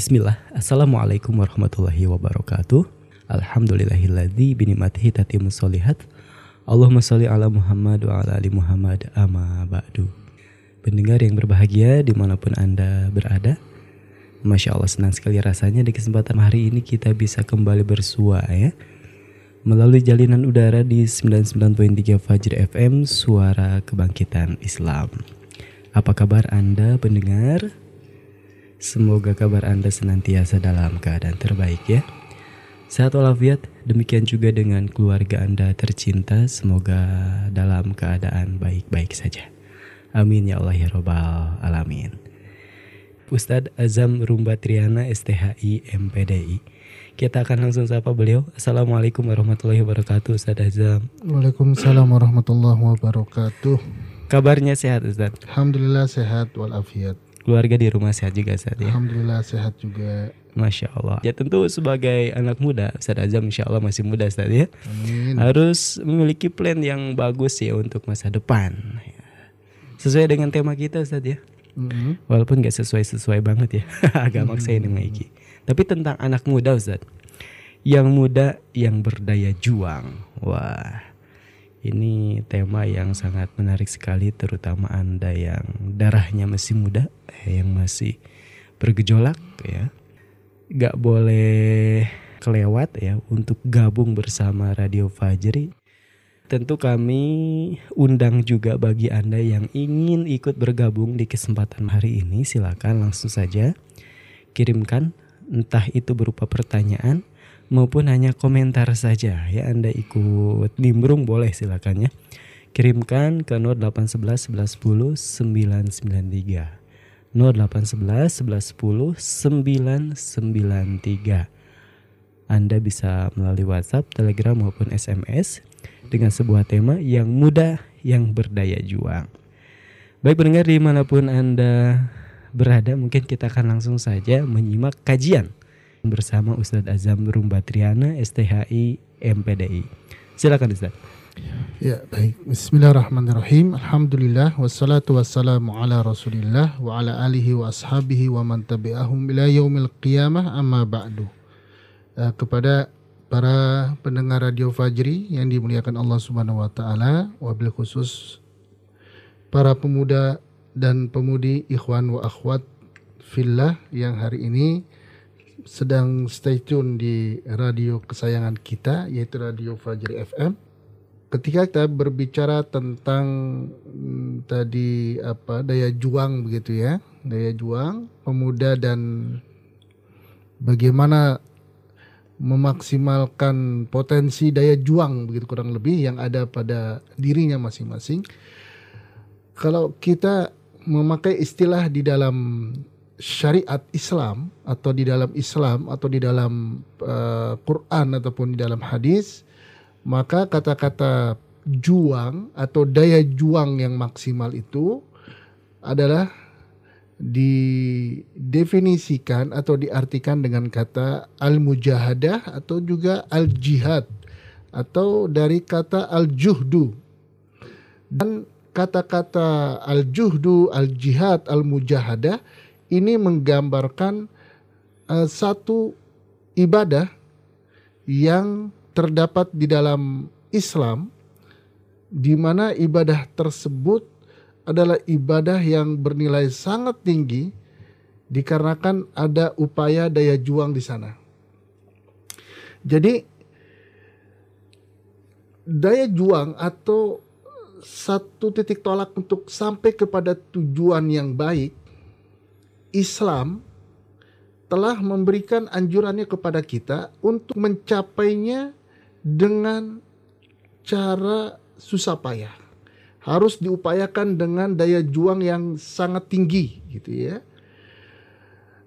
Bismillah. Assalamualaikum warahmatullahi wabarakatuh. Alhamdulillahilladzi binikmatihi tatimmus solihat. Allahumma sholli ala Muhammad wa ala ali Muhammad amma ba'du. Pendengar yang berbahagia di mana pun Anda berada. Masya Allah senang sekali rasanya di kesempatan hari ini kita bisa kembali bersua ya. Melalui jalinan udara di 99.3 Fajr FM Suara Kebangkitan Islam. Apa kabar Anda pendengar? Semoga kabar Anda senantiasa dalam keadaan terbaik ya. Sehat walafiat, demikian juga dengan keluarga Anda tercinta, semoga dalam keadaan baik-baik saja. Amin ya Allah ya Robbal Alamin. Ustadz Azam Rumba Triana STHI MPDI. Kita akan langsung sapa beliau. Assalamualaikum warahmatullahi wabarakatuh Ustadz Azam. Waalaikumsalam warahmatullahi wabarakatuh. Kabarnya sehat Ustadz? Alhamdulillah sehat walafiat keluarga di rumah sehat juga saat ya. Alhamdulillah sehat juga. Masya Allah. Ya tentu sebagai anak muda, Ustaz Azam insya Allah masih muda Ustaz ya. Amin. Harus memiliki plan yang bagus ya untuk masa depan. Sesuai dengan tema kita Ustaz ya. Mm-hmm. Walaupun gak sesuai-sesuai banget ya. Agak mm-hmm. maksa ini Maiki. Tapi tentang anak muda Ustaz. Yang muda yang berdaya juang. Wah ini tema yang sangat menarik sekali terutama Anda yang darahnya masih muda, yang masih bergejolak ya. Gak boleh kelewat ya untuk gabung bersama Radio Fajri. Tentu kami undang juga bagi Anda yang ingin ikut bergabung di kesempatan hari ini silakan langsung saja kirimkan entah itu berupa pertanyaan maupun hanya komentar saja ya Anda ikut nimbrung boleh silakan ya. Kirimkan ke 0811 1110 993. 0811 1110 993. Anda bisa melalui WhatsApp, Telegram maupun SMS dengan sebuah tema yang mudah yang berdaya juang. Baik pendengar di mana pun Anda berada, mungkin kita akan langsung saja menyimak kajian bersama Ustadz Azam Rumbatriana STHI MPDI. Silakan Ustadz. Ya baik. Bismillahirrahmanirrahim. Alhamdulillah Wassalatu wassalamu ala rasulillah Wa ala alihi wa ashabihi Wa man tabi'ahum ila yaumil qiyamah Amma ba'du. Uh, Kepada para pendengar Radio Fajri Yang dimuliakan Allah subhanahu wa ta'ala Wabil khusus Para pemuda dan pemudi Ikhwan wa akhwat Fillah Yang hari ini sedang stay tune di radio kesayangan kita yaitu Radio Fajri FM. Ketika kita berbicara tentang hmm, tadi apa daya juang begitu ya, daya juang pemuda dan bagaimana memaksimalkan potensi daya juang begitu kurang lebih yang ada pada dirinya masing-masing. Kalau kita memakai istilah di dalam syariat Islam atau di dalam Islam atau di dalam uh, Quran ataupun di dalam hadis maka kata-kata juang atau daya juang yang maksimal itu adalah didefinisikan atau diartikan dengan kata al-mujahadah atau juga al-jihad atau dari kata al-juhdu. Dan kata-kata al-juhdu, al-jihad, al-mujahadah ini menggambarkan uh, satu ibadah yang terdapat di dalam Islam di mana ibadah tersebut adalah ibadah yang bernilai sangat tinggi dikarenakan ada upaya daya juang di sana. Jadi daya juang atau satu titik tolak untuk sampai kepada tujuan yang baik Islam telah memberikan anjurannya kepada kita untuk mencapainya dengan cara susah payah. Harus diupayakan dengan daya juang yang sangat tinggi gitu ya.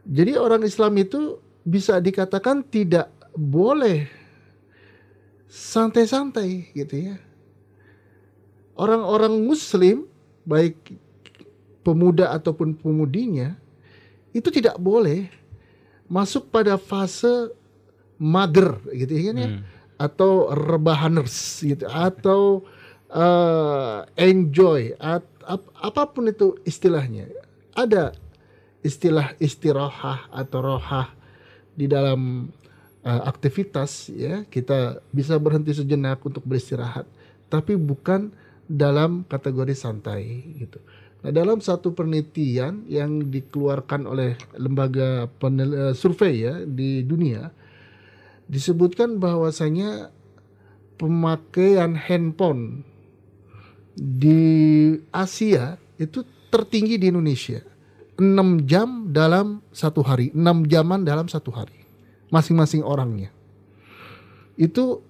Jadi orang Islam itu bisa dikatakan tidak boleh santai-santai gitu ya. Orang-orang muslim baik pemuda ataupun pemudinya itu tidak boleh masuk pada fase mager gitu ya, kan ya? hmm. Atau rebahaners gitu atau uh, enjoy at, ap, apa pun itu istilahnya ada istilah istirahah atau rohah di dalam uh, aktivitas ya kita bisa berhenti sejenak untuk beristirahat tapi bukan dalam kategori santai gitu. Nah, dalam satu penelitian yang dikeluarkan oleh lembaga penel, uh, survei ya di dunia disebutkan bahwasanya pemakaian handphone di Asia itu tertinggi di Indonesia. 6 jam dalam satu hari, 6 jaman dalam satu hari. Masing-masing orangnya. Itu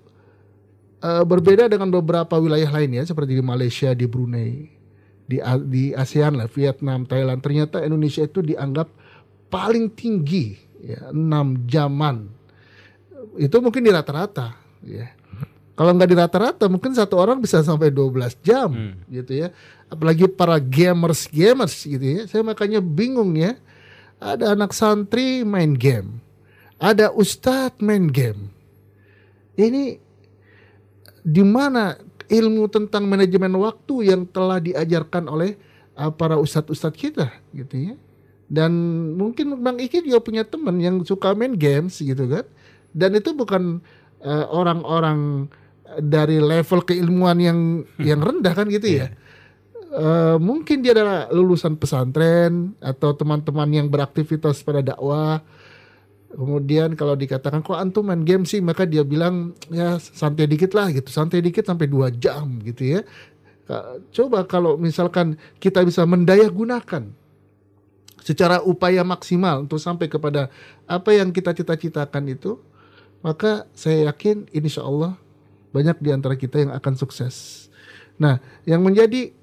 uh, berbeda dengan beberapa wilayah lainnya seperti di Malaysia, di Brunei, di di ASEAN lah, Vietnam, Thailand. Ternyata Indonesia itu dianggap paling tinggi ya, 6 jaman. Itu mungkin di rata-rata ya. Kalau nggak di rata-rata mungkin satu orang bisa sampai 12 jam hmm. gitu ya. Apalagi para gamers gamers gitu ya. Saya makanya bingung ya. Ada anak santri main game. Ada ustadz main game. Ini di mana ilmu tentang manajemen waktu yang telah diajarkan oleh uh, para ustadz-ustadz kita gitu ya. Dan mungkin Bang Iki juga punya teman yang suka main games gitu kan. Dan itu bukan uh, orang-orang uh, dari level keilmuan yang yang rendah kan gitu ya. Uh, mungkin dia adalah lulusan pesantren atau teman-teman yang beraktivitas pada dakwah. Kemudian kalau dikatakan kok antum main game sih, maka dia bilang ya santai dikit lah gitu, santai dikit sampai dua jam gitu ya. Coba kalau misalkan kita bisa mendaya gunakan secara upaya maksimal untuk sampai kepada apa yang kita cita-citakan itu, maka saya yakin insya Allah banyak di antara kita yang akan sukses. Nah, yang menjadi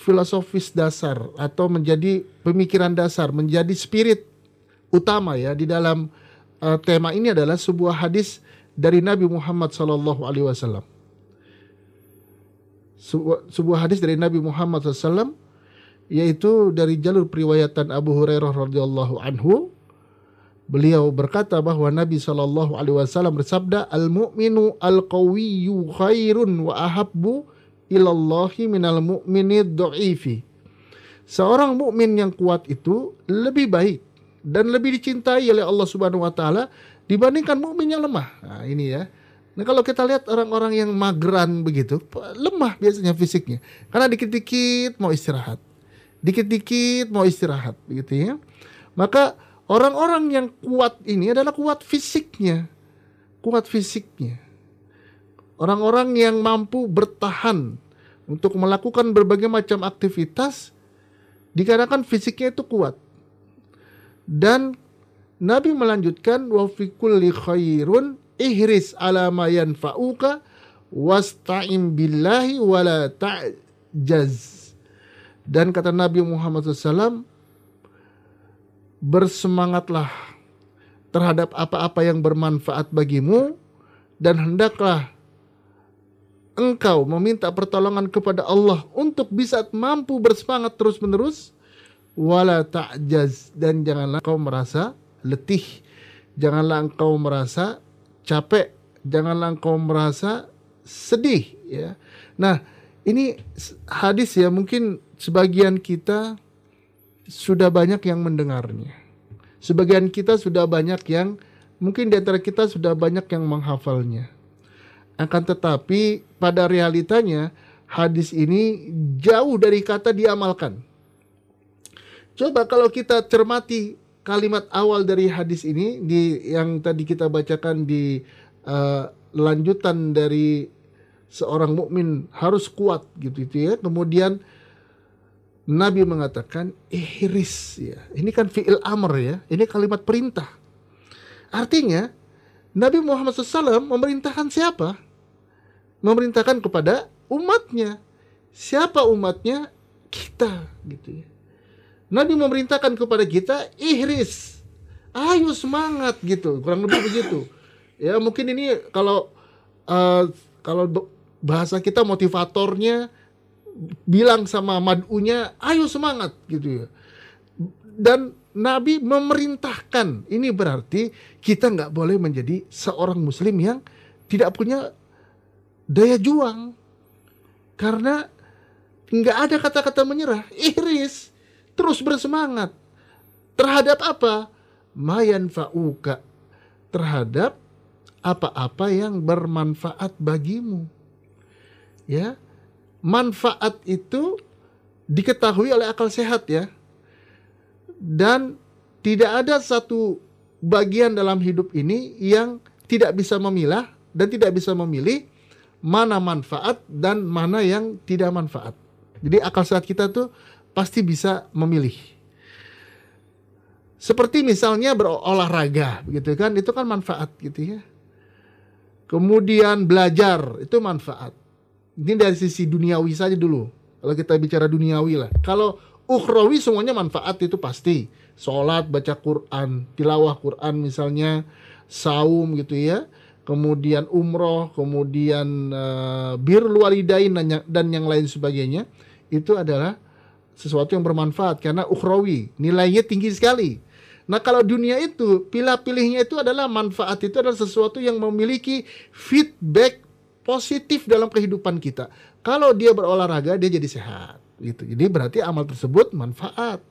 filosofis dasar atau menjadi pemikiran dasar, menjadi spirit utama ya di dalam uh, tema ini adalah sebuah hadis dari Nabi Muhammad sallallahu alaihi wasallam. Sebuah hadis dari Nabi Muhammad SAW yaitu dari jalur periwayatan Abu Hurairah radhiyallahu anhu Beliau berkata bahwa Nabi Shallallahu Alaihi Wasallam bersabda, al mu'minu al qawiyyu khairun wa ahabbu ilallahi minal mu'mini do'ifi. Seorang mukmin yang kuat itu lebih baik dan lebih dicintai oleh Allah Subhanahu wa taala dibandingkan mukmin yang lemah. Nah, ini ya. Nah, kalau kita lihat orang-orang yang mageran begitu, lemah biasanya fisiknya. Karena dikit-dikit mau istirahat. Dikit-dikit mau istirahat begitu ya. Maka Orang-orang yang kuat ini adalah kuat fisiknya. Kuat fisiknya. Orang-orang yang mampu bertahan untuk melakukan berbagai macam aktivitas dikarenakan fisiknya itu kuat. Dan Nabi melanjutkan wa fi kulli khairun ihris ala ma yanfa'uka wasta'in billahi wala ta'jaz. Dan kata Nabi Muhammad SAW, bersemangatlah terhadap apa-apa yang bermanfaat bagimu dan hendaklah engkau meminta pertolongan kepada Allah untuk bisa mampu bersemangat terus-menerus. Wala ta'jaz dan janganlah engkau merasa letih janganlah engkau merasa capek janganlah engkau merasa sedih ya. Nah ini hadis ya mungkin sebagian kita sudah banyak yang mendengarnya. Sebagian kita sudah banyak yang mungkin di antara kita sudah banyak yang menghafalnya. Akan tetapi pada realitanya hadis ini jauh dari kata diamalkan. Coba kalau kita cermati kalimat awal dari hadis ini di yang tadi kita bacakan di uh, lanjutan dari seorang mukmin harus kuat gitu itu ya. Kemudian Nabi mengatakan ihris ya. Ini kan fi'il amr ya. Ini kalimat perintah. Artinya Nabi Muhammad SAW memerintahkan siapa? Memerintahkan kepada umatnya. Siapa umatnya? Kita gitu ya. Nabi memerintahkan kepada kita ihris. Ayo semangat gitu. Kurang lebih begitu. Ya mungkin ini kalau uh, kalau bahasa kita motivatornya bilang sama mad'unya, ayo semangat gitu ya. Dan Nabi memerintahkan. Ini berarti kita nggak boleh menjadi seorang Muslim yang tidak punya daya juang, karena nggak ada kata-kata menyerah. Iris terus bersemangat. terhadap apa? Mayan fauka terhadap apa-apa yang bermanfaat bagimu. Ya. Manfaat itu diketahui oleh akal sehat ya. Dan tidak ada satu bagian dalam hidup ini yang tidak bisa memilah dan tidak bisa memilih mana manfaat dan mana yang tidak manfaat. Jadi akal sehat kita tuh pasti bisa memilih. Seperti misalnya berolahraga gitu kan, itu kan manfaat gitu ya. Kemudian belajar itu manfaat. Ini dari sisi duniawi saja dulu. Kalau kita bicara duniawi lah. Kalau ukhrawi semuanya manfaat itu pasti. Sholat, baca Quran, tilawah Quran misalnya, saum gitu ya. Kemudian umroh, kemudian uh, birrul walidain dan, yang lain sebagainya. Itu adalah sesuatu yang bermanfaat karena ukhrawi. Nilainya tinggi sekali Nah kalau dunia itu pilih-pilihnya itu adalah manfaat itu adalah sesuatu yang memiliki feedback positif dalam kehidupan kita. Kalau dia berolahraga dia jadi sehat gitu. Jadi berarti amal tersebut manfaat.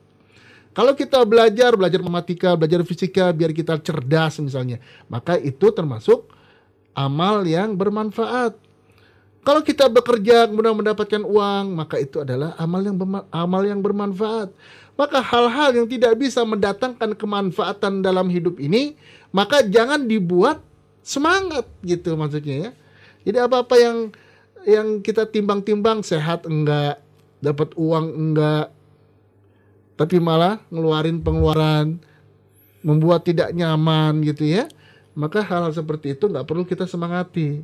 Kalau kita belajar, belajar matematika, belajar fisika biar kita cerdas misalnya, maka itu termasuk amal yang bermanfaat. Kalau kita bekerja kemudian mendapatkan uang, maka itu adalah amal yang amal yang bermanfaat. Maka hal-hal yang tidak bisa mendatangkan kemanfaatan dalam hidup ini, maka jangan dibuat semangat gitu maksudnya ya. Jadi apa-apa yang yang kita timbang-timbang sehat enggak, dapat uang enggak, tapi malah ngeluarin pengeluaran, membuat tidak nyaman gitu ya. Maka hal-hal seperti itu nggak perlu kita semangati.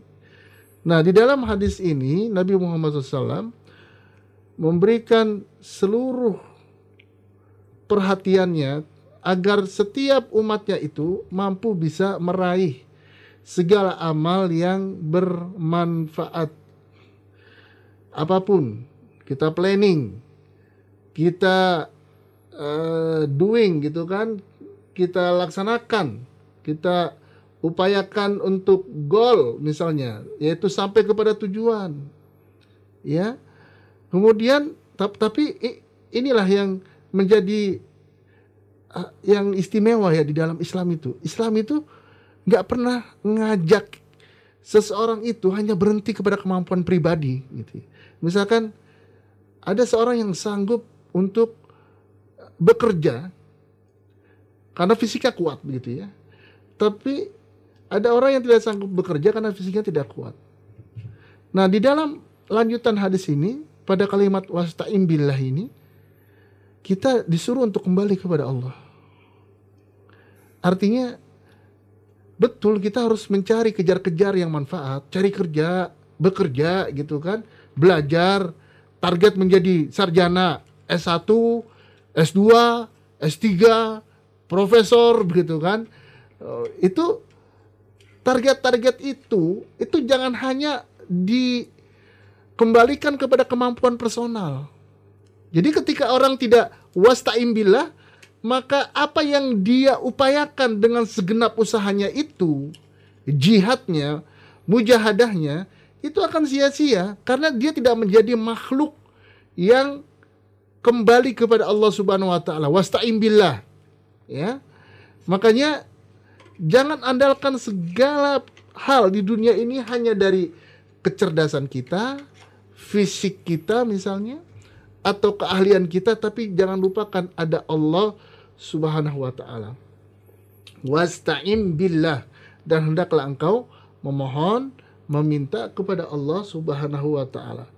Nah di dalam hadis ini Nabi Muhammad SAW memberikan seluruh perhatiannya agar setiap umatnya itu mampu bisa meraih segala amal yang bermanfaat. Apa pun kita planning, kita uh, doing gitu kan, kita laksanakan, kita upayakan untuk goal misalnya, yaitu sampai kepada tujuan. Ya. Kemudian tapi inilah yang menjadi uh, yang istimewa ya di dalam Islam itu. Islam itu nggak pernah ngajak seseorang itu hanya berhenti kepada kemampuan pribadi gitu. Misalkan ada seorang yang sanggup untuk bekerja karena fisiknya kuat begitu ya. Tapi ada orang yang tidak sanggup bekerja karena fisiknya tidak kuat. Nah, di dalam lanjutan hadis ini pada kalimat wasta'im billah ini kita disuruh untuk kembali kepada Allah. Artinya betul kita harus mencari kejar-kejar yang manfaat, cari kerja, bekerja gitu kan, belajar, target menjadi sarjana S1, S2, S3, profesor begitu kan. Eh, itu target-target itu itu jangan hanya dikembalikan kepada kemampuan personal. Jadi ketika orang tidak wasta'im billah, maka apa yang dia upayakan dengan segenap usahanya itu, jihadnya, mujahadahnya, itu akan sia-sia karena dia tidak menjadi makhluk yang kembali kepada Allah Subhanahu wa taala. Wasta'im billah. Ya. Makanya jangan andalkan segala hal di dunia ini hanya dari kecerdasan kita, fisik kita misalnya, atau keahlian kita tapi jangan lupakan ada Allah Subhanahu wa taala. Wasta'in billah dan hendaklah engkau memohon meminta kepada Allah Subhanahu wa taala.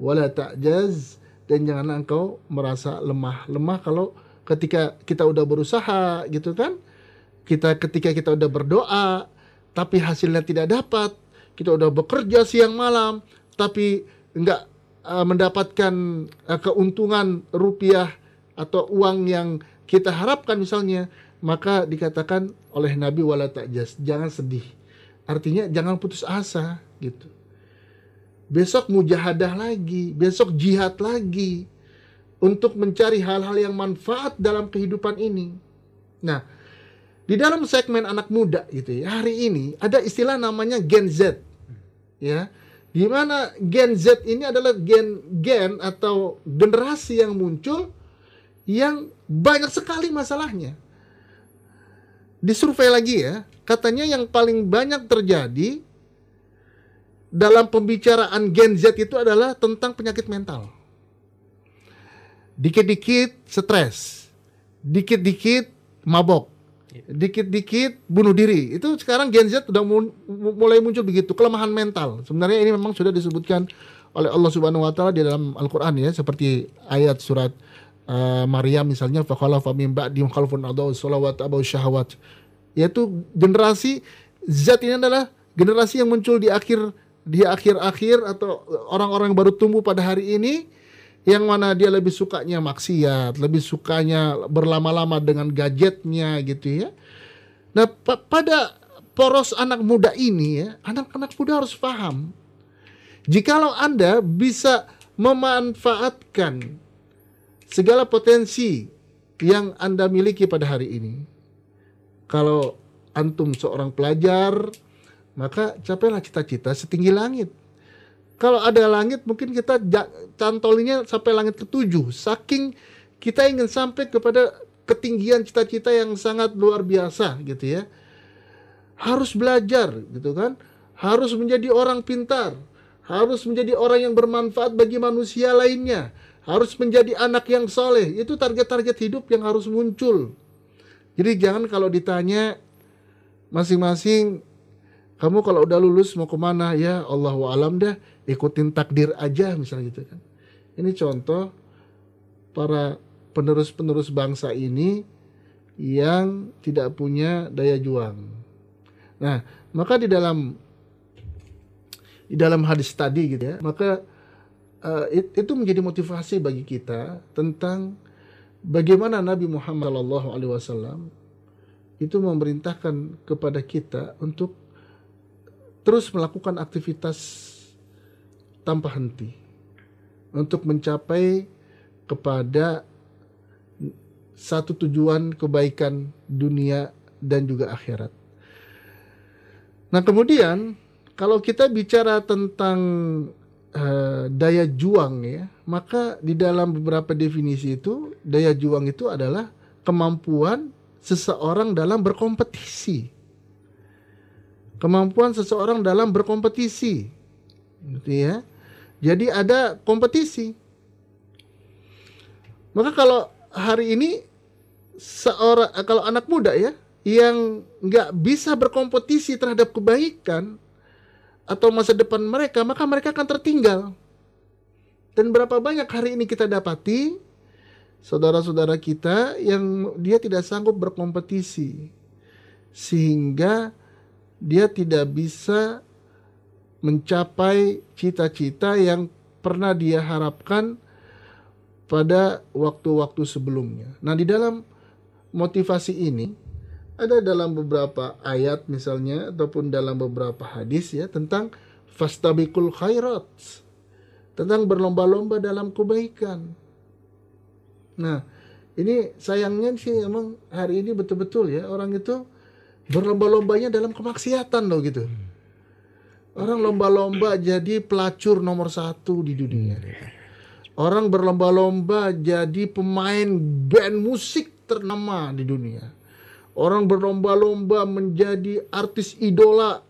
Wala ta'jaz dan jangan engkau merasa lemah. Lemah kalau ketika kita udah berusaha gitu kan? Kita ketika kita udah berdoa tapi hasilnya tidak dapat, kita udah bekerja siang malam tapi enggak uh, mendapatkan uh, keuntungan rupiah atau uang yang kita harapkan misalnya, maka dikatakan oleh Nabi wala ta'jas, jangan sedih. Artinya jangan putus asa gitu. Besok mujahadah lagi, besok jihad lagi untuk mencari hal-hal yang manfaat dalam kehidupan ini. Nah, di dalam segmen anak muda gitu ya, hari ini ada istilah namanya Gen Z. Ya di mana Gen Z ini adalah gen gen atau generasi yang muncul yang banyak sekali masalahnya. Disurvei lagi ya, katanya yang paling banyak terjadi dalam pembicaraan Gen Z itu adalah tentang penyakit mental. Dikit-dikit stres, dikit-dikit mabok, dikit-dikit bunuh diri. Itu sekarang Gen Z sudah mulai muncul begitu, kelemahan mental. Sebenarnya ini memang sudah disebutkan oleh Allah Subhanahu wa taala di dalam Al-Qur'an ya, seperti ayat surat uh, Maryam misalnya fakhalafa min ba'di khalfun adaw salawat abaw syahwat yaitu generasi zat ini adalah generasi yang muncul di akhir di akhir-akhir atau orang-orang baru tumbuh pada hari ini yang mana dia lebih sukanya maksiat, lebih sukanya berlama-lama dengan gadgetnya gitu ya. Nah, pa pada poros anak muda ini ya, anak-anak muda harus paham. Jikalau Anda bisa memanfaatkan segala potensi yang Anda miliki pada hari ini. Kalau antum seorang pelajar, maka capailah cita-cita setinggi langit. Kalau ada langit, mungkin kita cantolinya sampai langit ketujuh. Saking kita ingin sampai kepada ketinggian cita-cita yang sangat luar biasa gitu ya. Harus belajar gitu kan. Harus menjadi orang pintar. Harus menjadi orang yang bermanfaat bagi manusia lainnya harus menjadi anak yang soleh. Itu target-target hidup yang harus muncul. Jadi jangan kalau ditanya masing-masing kamu kalau udah lulus mau ke mana ya Allah alam dah ikutin takdir aja misalnya gitu kan. Ini contoh para penerus-penerus bangsa ini yang tidak punya daya juang. Nah, maka di dalam di dalam hadis tadi gitu ya, maka uh, itu menjadi motivasi bagi kita tentang bagaimana Nabi Muhammad SAW itu memerintahkan kepada kita untuk terus melakukan aktivitas tanpa henti untuk mencapai kepada satu tujuan kebaikan dunia dan juga akhirat. Nah, kemudian kalau kita bicara tentang uh, daya juang ya, maka di dalam beberapa definisi itu daya juang itu adalah kemampuan seseorang dalam berkompetisi. Kemampuan seseorang dalam berkompetisi. Gitu ya. Jadi ada kompetisi. Maka kalau hari ini seorang kalau anak muda ya yang nggak bisa berkompetisi terhadap kebaikan atau masa depan mereka, maka mereka akan tertinggal. Dan berapa banyak hari ini kita dapati saudara-saudara kita yang dia tidak sanggup berkompetisi sehingga dia tidak bisa mencapai cita-cita yang pernah dia harapkan pada waktu-waktu sebelumnya. Nah, di dalam motivasi ini ada dalam beberapa ayat misalnya ataupun dalam beberapa hadis ya tentang fastabikul khairat tentang berlomba-lomba dalam kebaikan. Nah, ini sayangnya sih emang hari ini betul-betul ya orang itu berlomba-lombanya dalam kemaksiatan loh gitu. Orang lomba-lomba jadi pelacur nomor satu di dunia. Orang berlomba-lomba jadi pemain band musik ternama di dunia Orang berlomba-lomba menjadi artis idola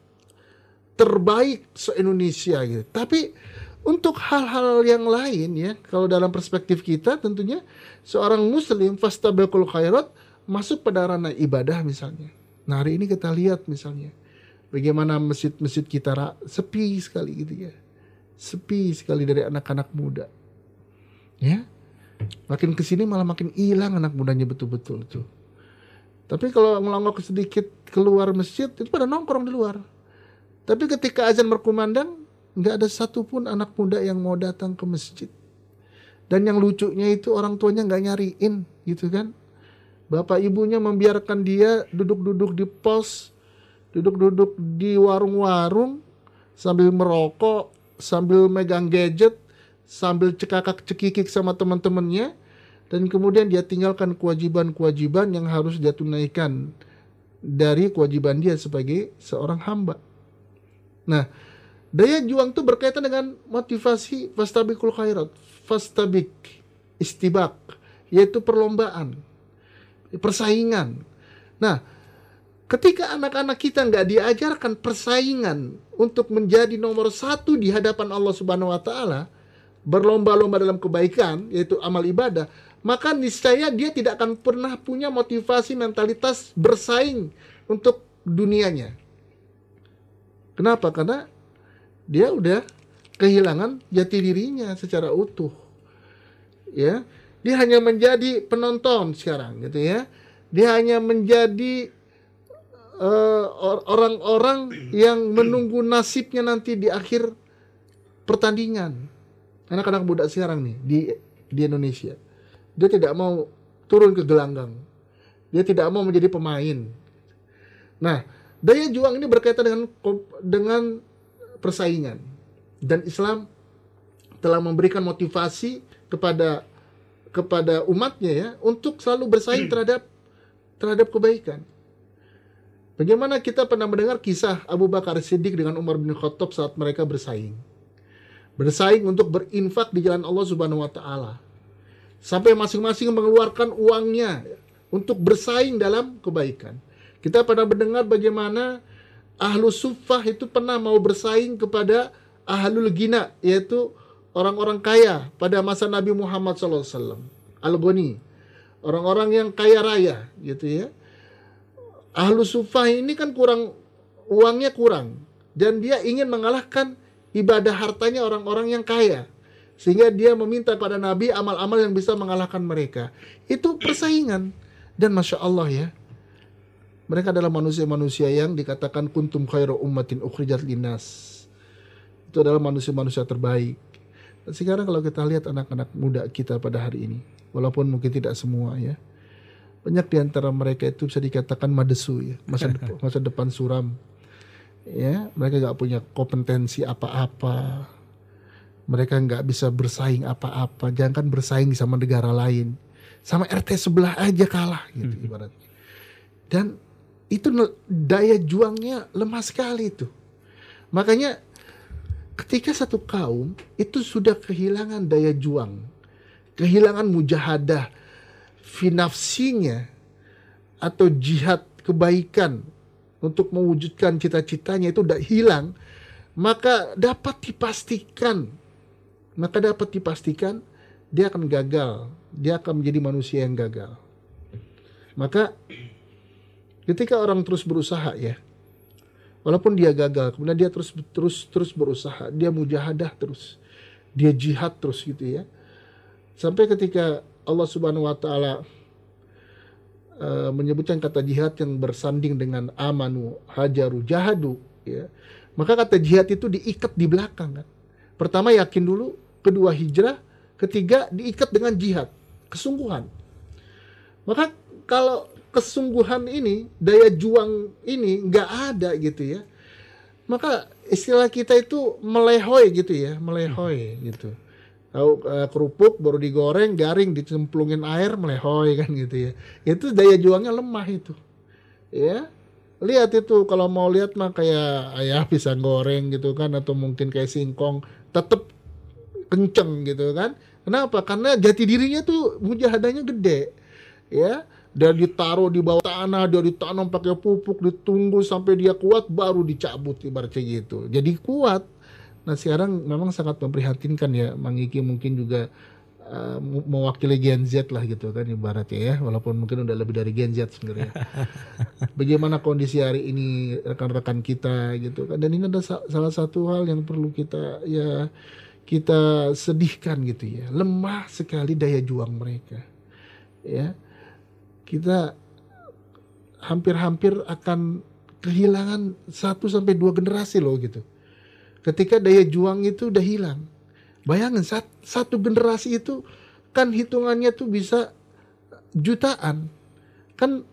terbaik se-Indonesia gitu. Tapi untuk hal-hal yang lain ya, kalau dalam perspektif kita tentunya seorang muslim fastabaqul khairat masuk pada ranah ibadah misalnya. Nah, hari ini kita lihat misalnya bagaimana masjid-masjid kita sepi sekali gitu ya. Sepi sekali dari anak-anak muda. Ya. Makin ke sini malah makin hilang anak mudanya betul-betul tuh. Tapi kalau ngelongok sedikit keluar masjid itu pada nongkrong di luar. Tapi ketika azan berkumandang nggak ada satupun anak muda yang mau datang ke masjid. Dan yang lucunya itu orang tuanya nggak nyariin gitu kan. Bapak ibunya membiarkan dia duduk-duduk di pos, duduk-duduk di warung-warung sambil merokok, sambil megang gadget, sambil cekakak cekikik sama teman-temannya dan kemudian dia tinggalkan kewajiban-kewajiban yang harus dia tunaikan dari kewajiban dia sebagai seorang hamba. Nah, daya juang itu berkaitan dengan motivasi fastabikul khairat, fastabik, istibak, yaitu perlombaan, persaingan. Nah, ketika anak-anak kita nggak diajarkan persaingan untuk menjadi nomor satu di hadapan Allah Subhanahu Wa Taala, berlomba-lomba dalam kebaikan, yaitu amal ibadah, maka niscaya dia tidak akan pernah punya motivasi mentalitas bersaing untuk dunianya. Kenapa? Karena dia udah kehilangan jati dirinya secara utuh. Ya, dia hanya menjadi penonton sekarang gitu ya. Dia hanya menjadi uh, orang-orang yang menunggu nasibnya nanti di akhir pertandingan. Anak-anak muda sekarang nih di di Indonesia. Dia tidak mau turun ke gelanggang. Dia tidak mau menjadi pemain. Nah, Daya juang ini berkaitan dengan dengan persaingan dan Islam telah memberikan motivasi kepada kepada umatnya ya untuk selalu bersaing terhadap terhadap kebaikan. Bagaimana kita pernah mendengar kisah Abu Bakar Siddiq dengan Umar bin Khattab saat mereka bersaing. Bersaing untuk berinfak di jalan Allah Subhanahu wa taala. Sampai masing-masing mengeluarkan uangnya untuk bersaing dalam kebaikan. Kita pernah mendengar bagaimana ahlu sufah itu pernah mau bersaing kepada ahlul gina, yaitu orang-orang kaya pada masa Nabi Muhammad SAW. Al-Ghani. Orang-orang yang kaya raya, gitu ya. Ahlu sufah ini kan kurang, uangnya kurang. Dan dia ingin mengalahkan ibadah hartanya orang-orang yang kaya. Sehingga dia meminta pada Nabi amal-amal yang bisa mengalahkan mereka. Itu persaingan. Dan Masya Allah ya, mereka adalah manusia-manusia yang dikatakan kuntum khairu ummatin ukhrijat linas. Itu adalah manusia-manusia terbaik. Dan sekarang kalau kita lihat anak-anak muda kita pada hari ini, walaupun mungkin tidak semua ya, banyak di antara mereka itu bisa dikatakan madesu ya, masa depan, masa depan suram. Ya, mereka nggak punya kompetensi apa-apa. Mereka nggak bisa bersaing apa-apa. Jangan kan bersaing sama negara lain, sama RT sebelah aja kalah gitu hmm. ibaratnya. Dan itu daya juangnya lemah sekali itu. Makanya ketika satu kaum itu sudah kehilangan daya juang, kehilangan mujahadah, finafsinya atau jihad kebaikan untuk mewujudkan cita-citanya itu udah hilang, maka dapat dipastikan, maka dapat dipastikan dia akan gagal, dia akan menjadi manusia yang gagal. Maka Ketika orang terus berusaha ya, walaupun dia gagal, kemudian dia terus terus terus berusaha, dia mujahadah terus, dia jihad terus gitu ya. Sampai ketika Allah Subhanahu wa taala uh, menyebutkan kata jihad yang bersanding dengan amanu, hajaru, jahadu ya. Maka kata jihad itu diikat di belakang kan. Pertama yakin dulu, kedua hijrah, ketiga diikat dengan jihad, kesungguhan. Maka kalau kesungguhan ini, daya juang ini nggak ada gitu ya. Maka istilah kita itu melehoi gitu ya, melehoi gitu. Tahu uh, kerupuk baru digoreng, garing, dicemplungin air, melehoi kan gitu ya. Itu daya juangnya lemah itu. Ya. Lihat itu kalau mau lihat mah kayak ayah pisang goreng gitu kan atau mungkin kayak singkong tetep kenceng gitu kan. Kenapa? Karena jati dirinya tuh mujahadanya gede. Ya dia ditaruh di bawah tanah, dia ditanam pakai pupuk, ditunggu sampai dia kuat baru dicabut ibaratnya gitu. Jadi kuat. Nah sekarang memang sangat memprihatinkan ya, Mang Iki mungkin juga uh, mewakili Gen Z lah gitu kan ibaratnya ya, walaupun mungkin udah lebih dari Gen Z sebenarnya. Bagaimana kondisi hari ini rekan-rekan kita gitu kan, dan ini ada salah satu hal yang perlu kita ya kita sedihkan gitu ya, lemah sekali daya juang mereka, ya kita hampir-hampir akan kehilangan satu sampai dua generasi loh gitu. Ketika daya juang itu udah hilang. Bayangin sat, satu generasi itu kan hitungannya tuh bisa jutaan. Kan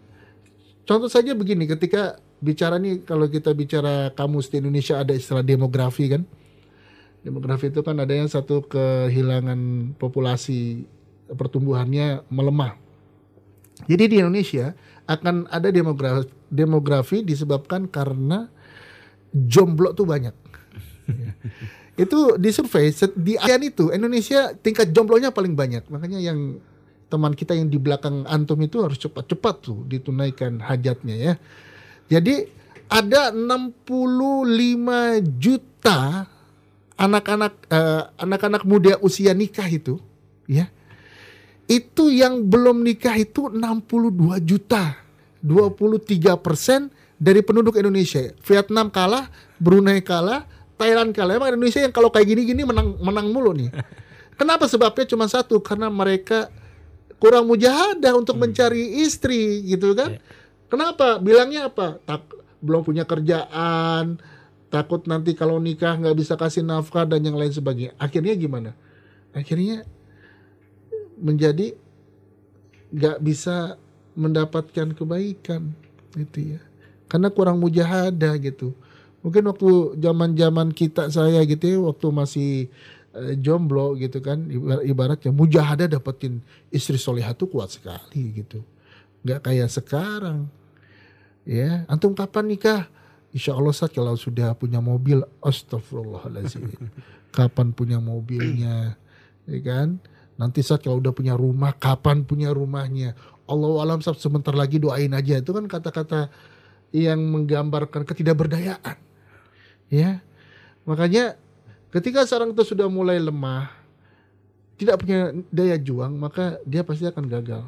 contoh saja begini ketika bicara nih kalau kita bicara kamus di Indonesia ada istilah demografi kan. Demografi itu kan ada yang satu kehilangan populasi pertumbuhannya melemah jadi di Indonesia akan ada demografi, demografi disebabkan karena jomblo tuh banyak. itu di survei di ASEAN itu Indonesia tingkat jomblonya paling banyak. Makanya yang teman kita yang di belakang antum itu harus cepat-cepat tuh ditunaikan hajatnya ya. Jadi ada 65 juta anak-anak uh, anak-anak muda usia nikah itu ya. Itu yang belum nikah itu 62 juta. 23 persen dari penduduk Indonesia. Vietnam kalah, Brunei kalah, Thailand kalah. Emang Indonesia yang kalau kayak gini-gini menang menang mulu nih. Kenapa sebabnya cuma satu? Karena mereka kurang mujahadah untuk hmm. mencari istri gitu kan. Yeah. Kenapa? Bilangnya apa? Tak belum punya kerjaan, takut nanti kalau nikah nggak bisa kasih nafkah dan yang lain sebagainya. Akhirnya gimana? Akhirnya menjadi nggak bisa mendapatkan kebaikan itu ya. Karena kurang mujahadah gitu. Mungkin waktu zaman-zaman kita saya gitu ya, waktu masih uh, jomblo gitu kan ibaratnya mujahadah dapetin istri solehah tuh kuat sekali gitu. Nggak kayak sekarang. Ya antum kapan nikah? Insya Allah saat kalau sudah punya mobil Astagfirullahaladzim. Kapan punya mobilnya? Ya kan? Nanti saat kalau udah punya rumah kapan punya rumahnya? Allah alam saat sebentar lagi doain aja. Itu kan kata-kata yang menggambarkan ketidakberdayaan ya makanya Ketika seorang itu sudah mulai lemah, tidak punya daya juang, maka dia pasti akan gagal.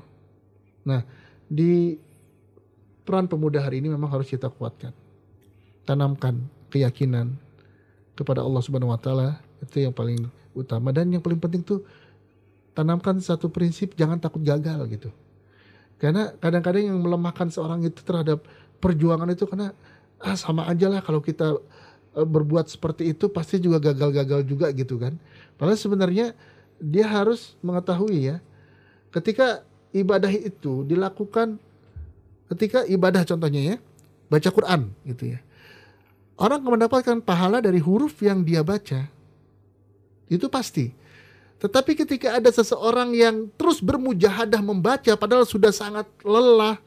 Nah, di peran pemuda hari ini memang harus kita kuatkan. Tanamkan keyakinan kepada Allah Subhanahu wa taala itu yang paling utama dan yang paling penting tuh tanamkan satu prinsip jangan takut gagal gitu. Karena kadang-kadang yang melemahkan seorang itu terhadap perjuangan itu karena ah sama aja lah kalau kita Eh, berbuat seperti itu pasti juga gagal-gagal juga gitu kan. Padahal sebenarnya dia harus mengetahui ya, ketika ibadah itu dilakukan ketika ibadah contohnya ya, baca Quran gitu ya. Orang mendapatkan pahala dari huruf yang dia baca. Itu pasti. Tetapi ketika ada seseorang yang terus bermujahadah membaca padahal sudah sangat lelah,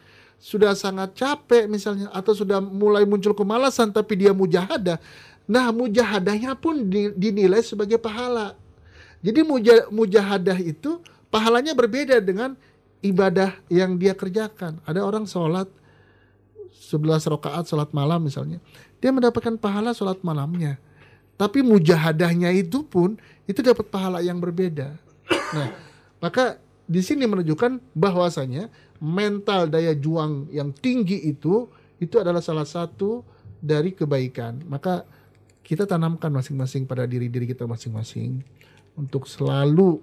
sudah sangat capek misalnya atau sudah mulai muncul kemalasan tapi dia mujahadah. Nah, mujahadahnya pun dinilai sebagai pahala. Jadi mujahadah itu pahalanya berbeda dengan ibadah yang dia kerjakan. Ada orang sholat 11 rakaat sholat malam misalnya. Dia mendapatkan pahala sholat malamnya. Tapi mujahadahnya itu pun itu dapat pahala yang berbeda. Nah, maka di sini menunjukkan bahwasanya mental daya juang yang tinggi itu itu adalah salah satu dari kebaikan. Maka kita tanamkan masing-masing pada diri-diri kita masing-masing untuk selalu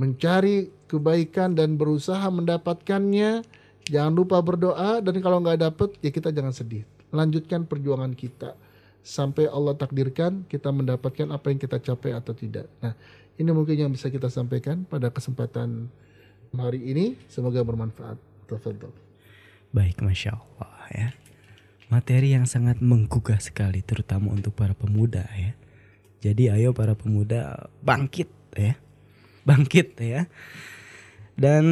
mencari kebaikan dan berusaha mendapatkannya. Jangan lupa berdoa dan kalau nggak dapet ya kita jangan sedih. Lanjutkan perjuangan kita sampai Allah takdirkan kita mendapatkan apa yang kita capai atau tidak. Nah, ini mungkin yang bisa kita sampaikan pada kesempatan hari ini. Semoga bermanfaat. Tafadhol. Baik, Masya Allah ya. Materi yang sangat menggugah sekali terutama untuk para pemuda ya. Jadi ayo para pemuda bangkit ya. Bangkit ya. Dan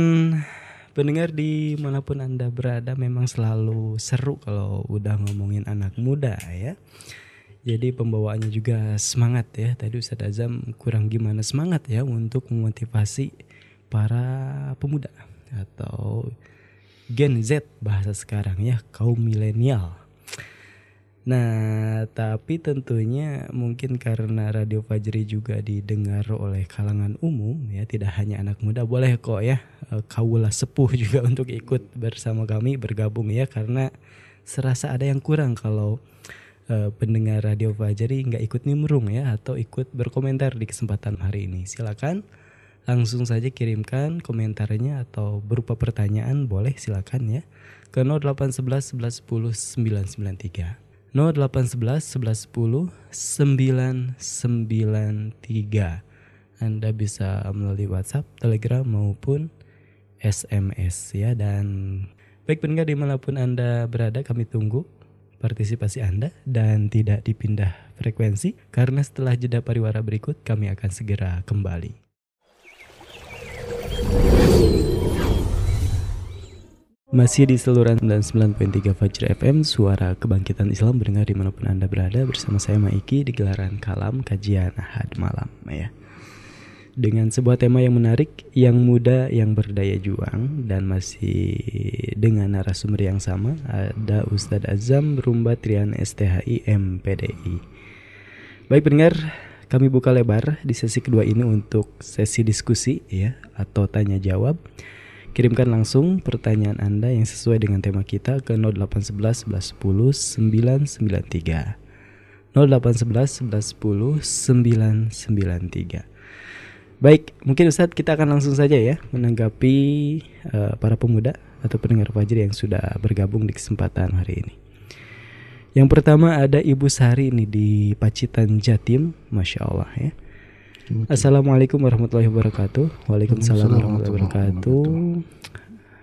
pendengar di mana pun Anda berada memang selalu seru kalau udah ngomongin anak muda ya. Jadi pembawaannya juga semangat ya. Tadi Ustadz Azam kurang gimana semangat ya untuk memotivasi para pemuda atau Gen Z bahasa sekarang ya kaum milenial. Nah, tapi tentunya mungkin karena Radio Fajri juga didengar oleh kalangan umum ya, tidak hanya anak muda, boleh kok ya eh, kaulah sepuh juga untuk ikut bersama kami bergabung ya karena serasa ada yang kurang kalau uh, pendengar Radio Fajri nggak ikut nimrung ya atau ikut berkomentar di kesempatan hari ini. Silakan langsung saja kirimkan komentarnya atau berupa pertanyaan boleh silakan ya ke 0811 11 10 993 0811 11 10 993 Anda bisa melalui WhatsApp, Telegram maupun SMS ya dan baik pendengar di mana pun Anda berada kami tunggu partisipasi Anda dan tidak dipindah frekuensi karena setelah jeda pariwara berikut kami akan segera kembali. Masih di seluruh 99.3 Fajr FM Suara Kebangkitan Islam Berdengar di mana pun Anda berada Bersama saya Maiki di gelaran Kalam Kajian Ahad Malam ya. dengan sebuah tema yang menarik, yang muda, yang berdaya juang dan masih dengan narasumber yang sama ada Ustadz Azam Rumba Trian STHI MPDI. Baik pendengar, kami buka lebar di sesi kedua ini untuk sesi diskusi ya atau tanya jawab. Kirimkan langsung pertanyaan Anda yang sesuai dengan tema kita ke 0811 1110 993. 0811 1110 993. Baik, mungkin Ustadz kita akan langsung saja ya menanggapi uh, para pemuda atau pendengar Fajri yang sudah bergabung di kesempatan hari ini. Yang pertama ada Ibu Sari ini di Pacitan Jatim, masya Allah ya. Assalamualaikum warahmatullahi wabarakatuh. Waalaikumsalam warahmatullahi wabarakatuh.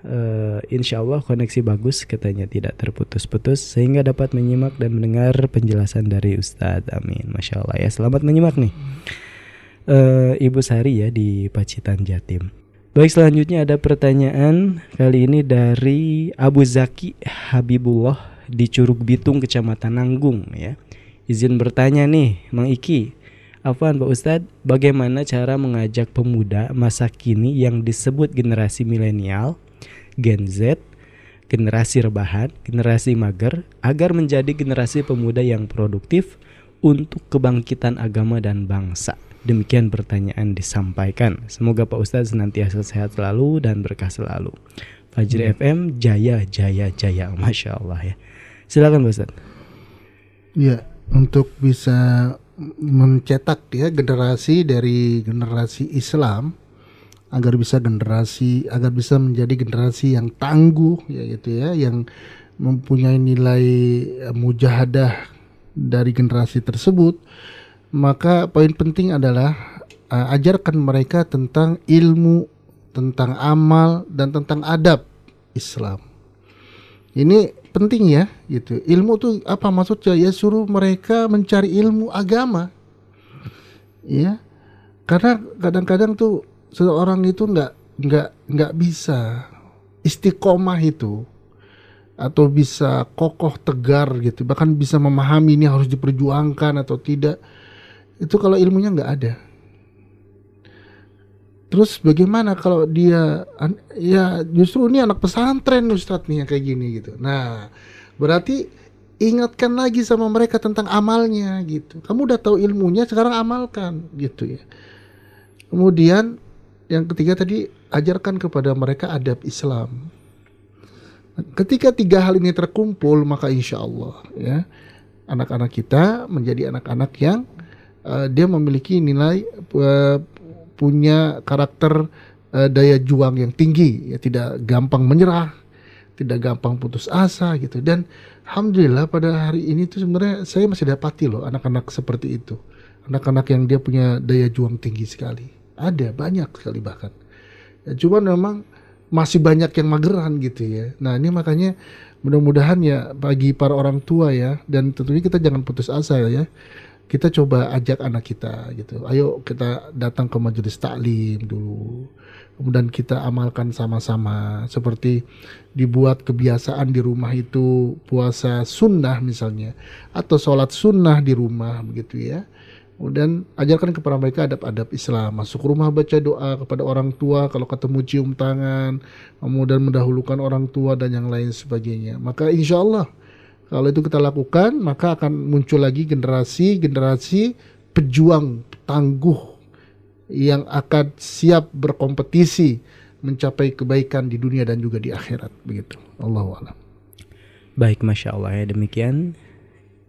Uh, insya Allah koneksi bagus katanya tidak terputus-putus sehingga dapat menyimak dan mendengar penjelasan dari Ustadz Amin. Masya Allah ya. Selamat menyimak nih uh, Ibu Sari ya di Pacitan Jatim. Baik selanjutnya ada pertanyaan kali ini dari Abu Zaki Habibullah di Curug Bitung Kecamatan Nanggung ya. Izin bertanya nih Mang Iki Afwan Pak Ustadz, bagaimana cara mengajak pemuda masa kini yang disebut generasi milenial, Gen Z, generasi rebahan, generasi mager, agar menjadi generasi pemuda yang produktif untuk kebangkitan agama dan bangsa? Demikian pertanyaan disampaikan. Semoga Pak Ustadz senantiasa sehat selalu dan berkah selalu. Fajri hmm. FM jaya jaya jaya, masya Allah ya. Silakan Pak Ustadz. Ya, untuk bisa mencetak ya generasi dari generasi Islam agar bisa generasi agar bisa menjadi generasi yang tangguh ya gitu ya yang mempunyai nilai mujahadah dari generasi tersebut maka poin penting adalah uh, ajarkan mereka tentang ilmu, tentang amal dan tentang adab Islam. Ini penting ya, gitu. Ilmu tuh apa maksudnya? Ya suruh mereka mencari ilmu agama. Ya. Karena kadang-kadang tuh seorang itu nggak nggak nggak bisa istiqomah itu atau bisa kokoh tegar gitu bahkan bisa memahami ini harus diperjuangkan atau tidak itu kalau ilmunya nggak ada terus bagaimana kalau dia ya justru ini anak pesantren Ustadz nih yang kayak gini gitu. Nah berarti ingatkan lagi sama mereka tentang amalnya gitu. Kamu udah tahu ilmunya sekarang amalkan gitu ya. Kemudian yang ketiga tadi ajarkan kepada mereka adab Islam. Ketika tiga hal ini terkumpul maka insya Allah ya anak-anak kita menjadi anak-anak yang uh, dia memiliki nilai uh, punya karakter uh, daya juang yang tinggi. Ya tidak gampang menyerah tidak gampang putus asa gitu. Dan alhamdulillah pada hari ini tuh sebenarnya saya masih dapati loh anak-anak seperti itu. Anak-anak yang dia punya daya juang tinggi sekali. Ada banyak sekali bahkan. Ya, cuman memang masih banyak yang mageran gitu ya. Nah ini makanya mudah-mudahan ya bagi para orang tua ya dan tentunya kita jangan putus asa ya kita coba ajak anak kita gitu. Ayo kita datang ke majelis taklim dulu. Kemudian kita amalkan sama-sama seperti dibuat kebiasaan di rumah itu puasa sunnah misalnya atau sholat sunnah di rumah begitu ya. Kemudian ajarkan kepada mereka adab-adab Islam. Masuk rumah baca doa kepada orang tua, kalau ketemu cium tangan, kemudian mendahulukan orang tua dan yang lain sebagainya. Maka insya Allah kalau itu kita lakukan, maka akan muncul lagi generasi-generasi pejuang tangguh yang akan siap berkompetisi mencapai kebaikan di dunia dan juga di akhirat begitu. Allah alam. Baik, masya Allah ya demikian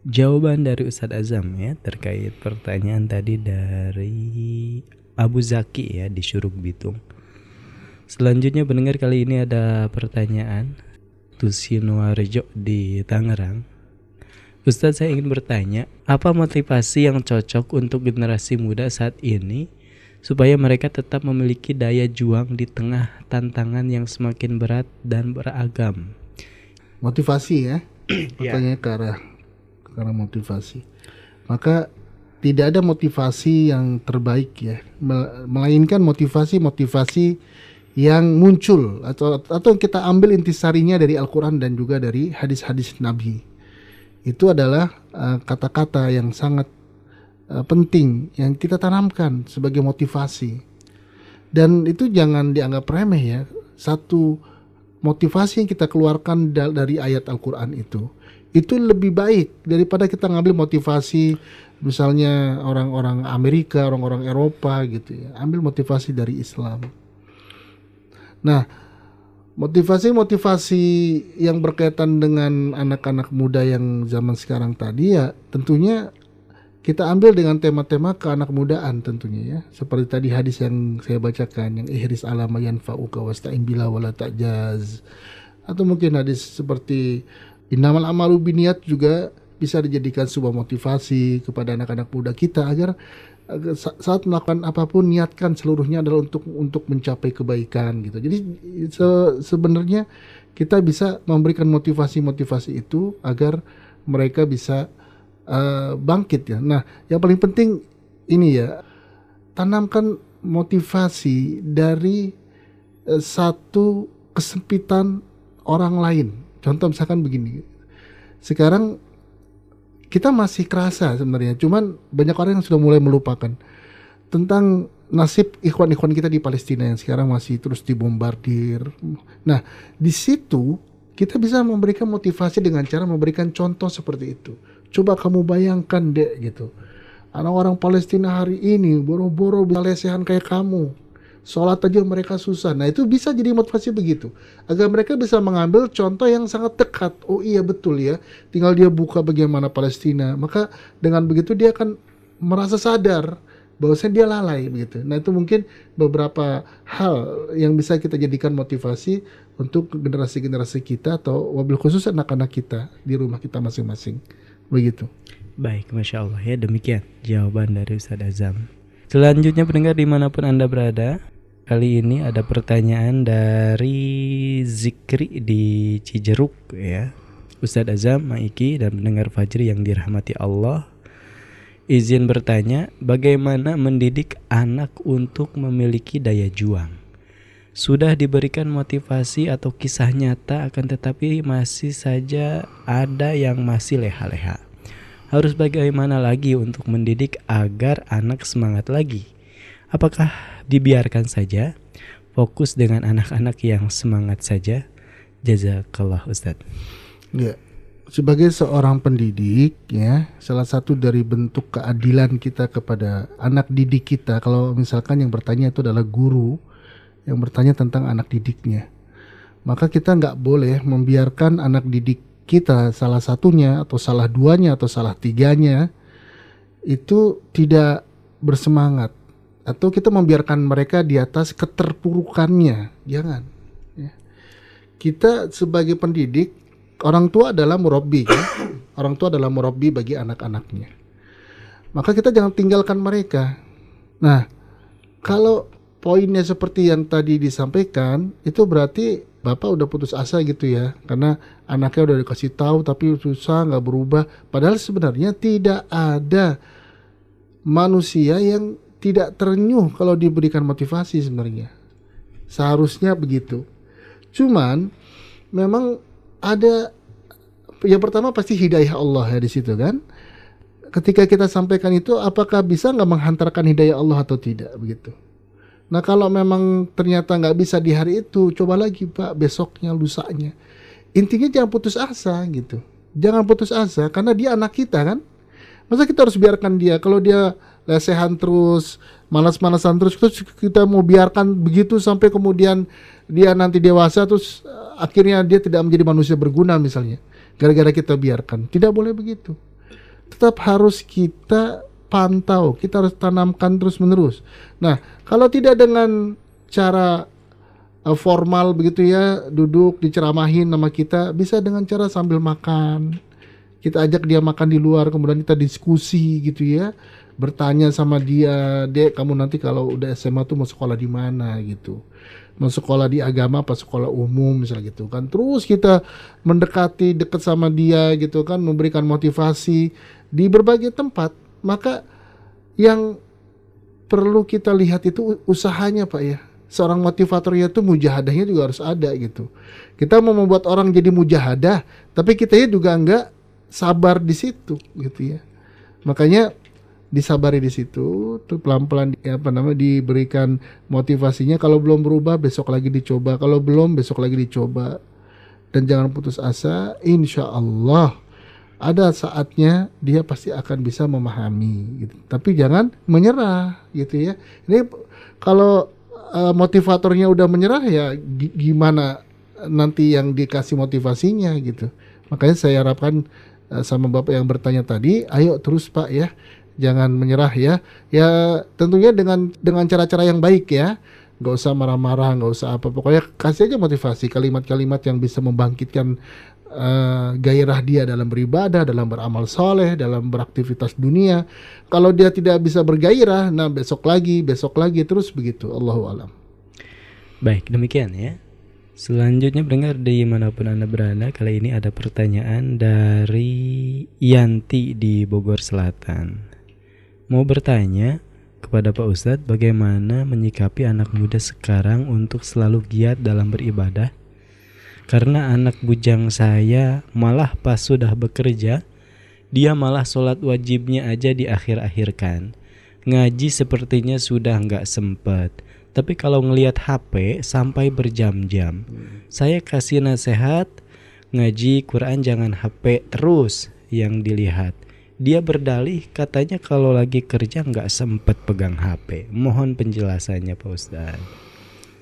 jawaban dari Ustadz Azam ya terkait pertanyaan tadi dari Abu Zaki ya di Syuruk Bitung. Selanjutnya pendengar kali ini ada pertanyaan Tusinuarjo di Tangerang. Ustadz saya ingin bertanya, apa motivasi yang cocok untuk generasi muda saat ini supaya mereka tetap memiliki daya juang di tengah tantangan yang semakin berat dan beragam? Motivasi ya, iya. pertanyaan ke arah ke arah motivasi. Maka tidak ada motivasi yang terbaik ya, melainkan motivasi-motivasi yang muncul atau atau kita ambil intisarinya dari Al-Qur'an dan juga dari hadis-hadis Nabi. Itu adalah eh, kata-kata uh, yang sangat uh, penting yang kita tanamkan sebagai motivasi dan itu jangan dianggap remeh ya satu motivasi yang kita keluarkan dari ayat Al-Quran itu itu lebih baik daripada kita ngambil motivasi misalnya orang-orang Amerika, orang-orang Eropa gitu ya. Ambil motivasi dari Islam. Nah, motivasi-motivasi yang berkaitan dengan anak-anak muda yang zaman sekarang tadi ya tentunya kita ambil dengan tema-tema keanak mudaan tentunya ya. Seperti tadi hadis yang saya bacakan yang ihris alama yanfa'uka wasta'in bila wala ta'jaz. Atau mungkin hadis seperti innamal amalu biniat juga bisa dijadikan sebuah motivasi kepada anak-anak muda kita agar saat melakukan apa pun niatkan seluruhnya adalah untuk untuk mencapai kebaikan gitu. Jadi se sebenarnya kita bisa memberikan motivasi-motivasi itu agar mereka bisa uh, bangkit ya. Nah, yang paling penting ini ya tanamkan motivasi dari uh, satu kesempitan orang lain. Contoh misalkan begini. Sekarang kita masih kerasa sebenarnya, cuman banyak orang yang sudah mulai melupakan tentang nasib ikhwan-ikhwan kita di Palestina yang sekarang masih terus dibombardir. Nah, di situ kita bisa memberikan motivasi dengan cara memberikan contoh seperti itu. Coba kamu bayangkan dek gitu. Orang-orang Palestina hari ini boro-boro bisa lesehan kayak kamu. Sholat aja mereka susah. Nah itu bisa jadi motivasi begitu. Agar mereka bisa mengambil contoh yang sangat dekat. Oh iya betul ya. Tinggal dia buka bagaimana Palestina. Maka dengan begitu dia akan merasa sadar bahwasanya dia lalai begitu. Nah itu mungkin beberapa hal yang bisa kita jadikan motivasi untuk generasi-generasi kita atau wabil khusus anak-anak kita di rumah kita masing-masing. Begitu. Baik, Masya Allah ya demikian jawaban dari Ustaz Azam. Selanjutnya pendengar di mana pun Anda berada, kali ini ada pertanyaan dari Zikri di Cijeruk ya. Ustadz Azam, Maiki dan pendengar Fajri yang dirahmati Allah. Izin bertanya, bagaimana mendidik anak untuk memiliki daya juang? Sudah diberikan motivasi atau kisah nyata akan tetapi masih saja ada yang masih leha-leha harus bagaimana lagi untuk mendidik agar anak semangat lagi? Apakah dibiarkan saja? Fokus dengan anak-anak yang semangat saja? Jazakallah Ustaz. Ya, sebagai seorang pendidik ya, salah satu dari bentuk keadilan kita kepada anak didik kita kalau misalkan yang bertanya itu adalah guru yang bertanya tentang anak didiknya. Maka kita nggak boleh membiarkan anak didik kita salah satunya atau salah duanya atau salah tiganya itu tidak bersemangat atau kita membiarkan mereka di atas keterpurukannya jangan ya. kita sebagai pendidik orang tua adalah murabbi kan? orang tua adalah murabbi bagi anak-anaknya. Maka kita jangan tinggalkan mereka. Nah kalau poinnya seperti yang tadi disampaikan itu berarti bapak udah putus asa gitu ya. Karena anaknya udah dikasih tahu tapi susah nggak berubah. Padahal sebenarnya tidak ada manusia yang tidak terenyuh kalau diberikan motivasi sebenarnya seharusnya begitu cuman memang ada yang pertama pasti hidayah Allah ya di situ kan ketika kita sampaikan itu apakah bisa nggak menghantarkan hidayah Allah atau tidak begitu Nah kalau memang ternyata nggak bisa di hari itu, coba lagi pak besoknya, lusanya. Intinya jangan putus asa gitu. Jangan putus asa karena dia anak kita kan. Masa kita harus biarkan dia kalau dia lesehan terus, malas-malasan terus, terus kita mau biarkan begitu sampai kemudian dia nanti dewasa terus eh, akhirnya dia tidak menjadi manusia berguna misalnya. Gara-gara kita biarkan. Tidak boleh begitu. Tetap harus kita pantau, kita harus tanamkan terus-menerus. Nah, kalau tidak dengan cara uh, formal begitu ya, duduk diceramahin nama kita, bisa dengan cara sambil makan. Kita ajak dia makan di luar, kemudian kita diskusi gitu ya. Bertanya sama dia, "Dek, kamu nanti kalau udah SMA tuh mau sekolah di mana?" gitu. Mau sekolah di agama apa sekolah umum misalnya gitu kan. Terus kita mendekati dekat sama dia gitu kan, memberikan motivasi di berbagai tempat maka yang perlu kita lihat itu usahanya Pak ya. Seorang motivatornya itu mujahadahnya juga harus ada gitu. Kita mau membuat orang jadi mujahadah, tapi kita juga enggak sabar di situ gitu ya. Makanya disabari di situ, tuh pelan-pelan ya, apa namanya diberikan motivasinya. Kalau belum berubah besok lagi dicoba, kalau belum besok lagi dicoba. Dan jangan putus asa, insya Allah ada saatnya dia pasti akan bisa memahami gitu. Tapi jangan menyerah gitu ya. Ini kalau uh, motivatornya udah menyerah ya gimana nanti yang dikasih motivasinya gitu. Makanya saya harapkan uh, sama Bapak yang bertanya tadi, ayo terus Pak ya. Jangan menyerah ya. Ya tentunya dengan dengan cara-cara yang baik ya nggak usah marah-marah, nggak usah apa. Pokoknya kasih aja motivasi kalimat-kalimat yang bisa membangkitkan uh, gairah dia dalam beribadah, dalam beramal soleh, dalam beraktivitas dunia. Kalau dia tidak bisa bergairah, nah besok lagi, besok lagi terus begitu. Allahu alam. Baik, demikian ya. Selanjutnya dengar di mana pun anda berada, kali ini ada pertanyaan dari Yanti di Bogor Selatan. Mau bertanya kepada Pak Ustadz bagaimana menyikapi anak muda sekarang untuk selalu giat dalam beribadah karena anak bujang saya malah pas sudah bekerja, dia malah sholat wajibnya aja di akhir-akhirkan. Ngaji sepertinya sudah nggak sempet. Tapi kalau ngelihat HP sampai berjam-jam, saya kasih nasihat ngaji Quran jangan HP terus yang dilihat. Dia berdalih katanya kalau lagi kerja nggak sempet pegang HP. Mohon penjelasannya Pak Ustadz.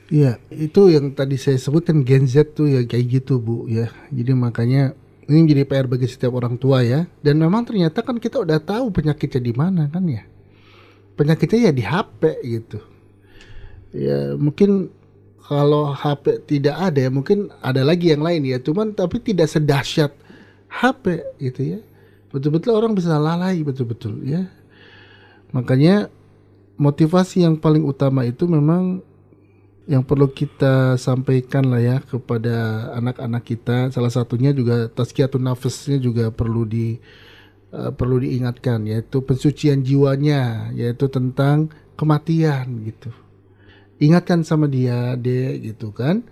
Iya, itu yang tadi saya sebutkan Gen Z tuh ya kayak gitu Bu ya. Jadi makanya ini menjadi PR bagi setiap orang tua ya. Dan memang ternyata kan kita udah tahu penyakitnya di mana kan ya. Penyakitnya ya di HP gitu. Ya mungkin kalau HP tidak ada ya mungkin ada lagi yang lain ya. Cuman tapi tidak sedahsyat HP gitu ya. Betul-betul orang bisa lalai betul-betul ya. Makanya motivasi yang paling utama itu memang yang perlu kita sampaikan lah ya kepada anak-anak kita. Salah satunya juga tazkiyatun nafasnya juga perlu di uh, perlu diingatkan yaitu pensucian jiwanya yaitu tentang kematian gitu. Ingatkan sama dia dek gitu kan.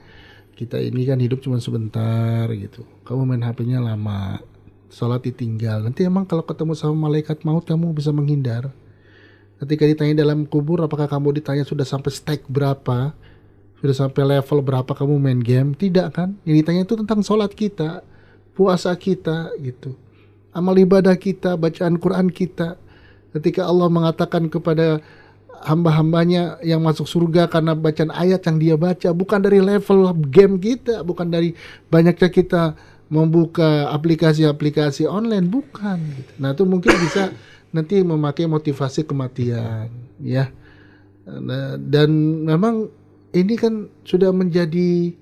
Kita ini kan hidup cuma sebentar gitu. Kamu main HP-nya lama sholat ditinggal. Nanti emang kalau ketemu sama malaikat maut kamu bisa menghindar. Ketika ditanya dalam kubur apakah kamu ditanya sudah sampai stake berapa? Sudah sampai level berapa kamu main game? Tidak kan? Yang ditanya itu tentang sholat kita puasa kita gitu. Amal ibadah kita bacaan Quran kita. Ketika Allah mengatakan kepada hamba-hambanya yang masuk surga karena bacaan ayat yang dia baca bukan dari level game kita bukan dari banyaknya kita membuka aplikasi-aplikasi online bukan gitu. nah itu mungkin bisa nanti memakai motivasi kematian ya nah, dan memang ini kan sudah menjadi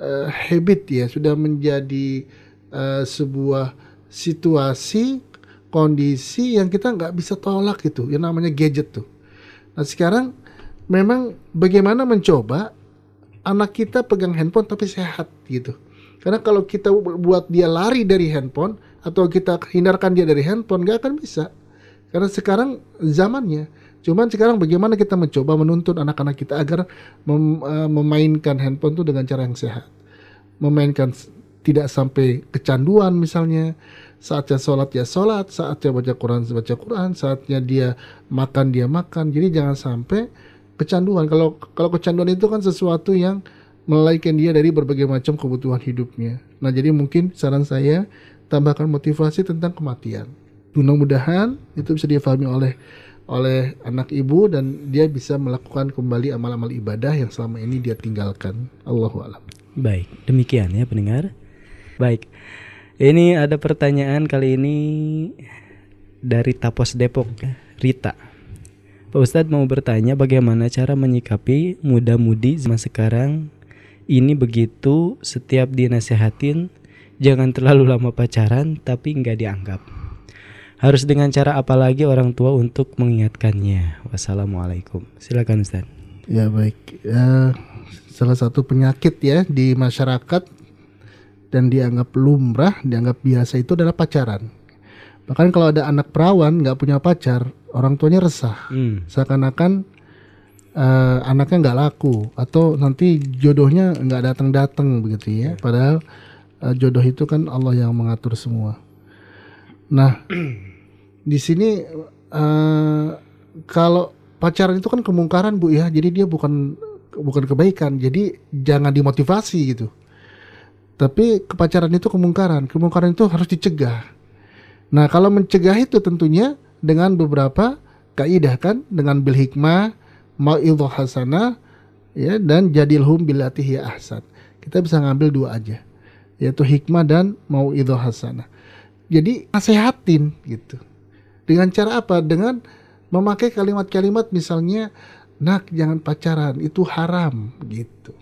uh, habit ya, sudah menjadi uh, sebuah situasi kondisi yang kita nggak bisa tolak itu, yang namanya gadget tuh. Nah sekarang memang bagaimana mencoba anak kita pegang handphone tapi sehat gitu. Karena kalau kita buat dia lari dari handphone atau kita hindarkan dia dari handphone nggak akan bisa. Karena sekarang zamannya Cuman sekarang bagaimana kita mencoba menuntun anak-anak kita agar mem, uh, memainkan handphone itu dengan cara yang sehat. Memainkan tidak sampai kecanduan misalnya. Saatnya sholat ya sholat, saatnya baca Quran baca Quran, saatnya dia makan dia makan. Jadi jangan sampai kecanduan. Kalau kalau kecanduan itu kan sesuatu yang melalaikan dia dari berbagai macam kebutuhan hidupnya. Nah jadi mungkin saran saya tambahkan motivasi tentang kematian. Mudah-mudahan itu bisa difahami oleh oleh anak ibu dan dia bisa melakukan kembali amal-amal ibadah yang selama ini dia tinggalkan. Allahu alam. Baik, demikian ya pendengar. Baik. Ini ada pertanyaan kali ini dari Tapos Depok, Rita. Pak Ustadz mau bertanya bagaimana cara menyikapi muda-mudi zaman sekarang ini begitu setiap dinasehatin jangan terlalu lama pacaran tapi nggak dianggap. Harus dengan cara apa lagi orang tua untuk mengingatkannya? Wassalamualaikum. Silakan Ustaz. Ya baik. Ya, salah satu penyakit ya di masyarakat dan dianggap lumrah, dianggap biasa itu adalah pacaran. Bahkan kalau ada anak perawan nggak punya pacar, orang tuanya resah. Hmm. Seakan-akan uh, anaknya nggak laku atau nanti jodohnya nggak datang-datang begitu ya. Padahal uh, jodoh itu kan Allah yang mengatur semua. Nah, di sini uh, kalau pacaran itu kan kemungkaran bu ya, jadi dia bukan bukan kebaikan, jadi jangan dimotivasi gitu. Tapi kepacaran itu kemungkaran, kemungkaran itu harus dicegah. Nah kalau mencegah itu tentunya dengan beberapa kaidah kan, dengan bil hikmah, mau'idhah hasanah, ya dan jadilhum bilatihi ahsan. Kita bisa ngambil dua aja, yaitu hikmah dan mau'idhah hasanah. Jadi nasehatin gitu. Dengan cara apa? Dengan memakai kalimat-kalimat misalnya nak jangan pacaran itu haram gitu.